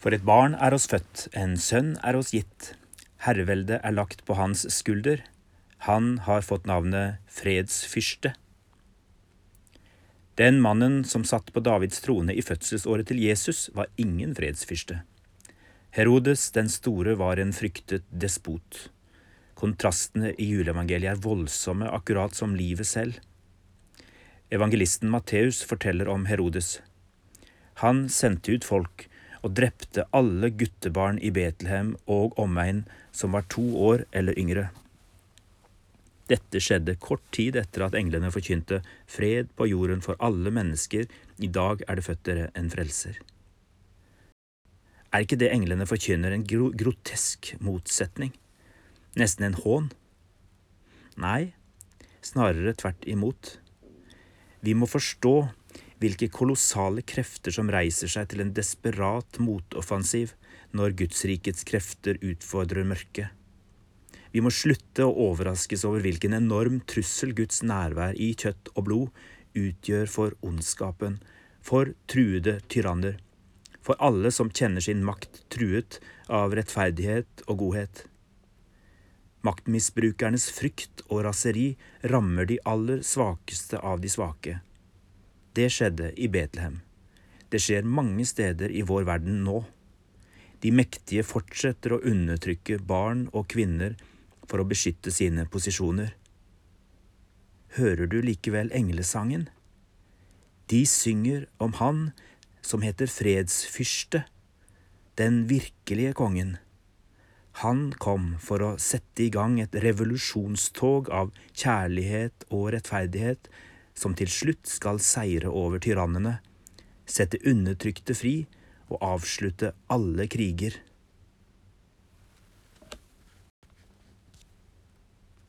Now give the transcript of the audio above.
For et barn er oss født, en sønn er oss gitt. Herreveldet er lagt på hans skulder. Han har fått navnet Fredsfyrste. Den mannen som satt på Davids trone i fødselsåret til Jesus, var ingen fredsfyrste. Herodes den store var en fryktet despot. Kontrastene i juleevangeliet er voldsomme, akkurat som livet selv. Evangelisten Matteus forteller om Herodes. Han sendte ut folk og drepte alle guttebarn i Betlehem og omegn som var to år eller yngre. Dette skjedde kort tid etter at englene forkynte fred på jorden for alle mennesker, i dag er det født dere en frelser. Er ikke det englene forkynner en gro grotesk motsetning? Nesten en hån? Nei, snarere tvert imot. Vi må forstå hvilke kolossale krefter som reiser seg til en desperat motoffensiv når Gudsrikets krefter utfordrer mørket. Vi må slutte å overraskes over hvilken enorm trussel Guds nærvær i kjøtt og blod utgjør for ondskapen, for truede tyranner, for alle som kjenner sin makt truet av rettferdighet og godhet. Maktmisbrukernes frykt og raseri rammer de aller svakeste av de svake. Det skjedde i Betlehem. Det skjer mange steder i vår verden nå. De mektige fortsetter å undertrykke barn og kvinner for å beskytte sine posisjoner. Hører du likevel englesangen? De synger om Han som heter fredsfyrste, den virkelige kongen. Han kom for å sette i gang et revolusjonstog av kjærlighet og rettferdighet som til slutt skal seire over tyrannene, sette undertrykte fri og avslutte alle kriger.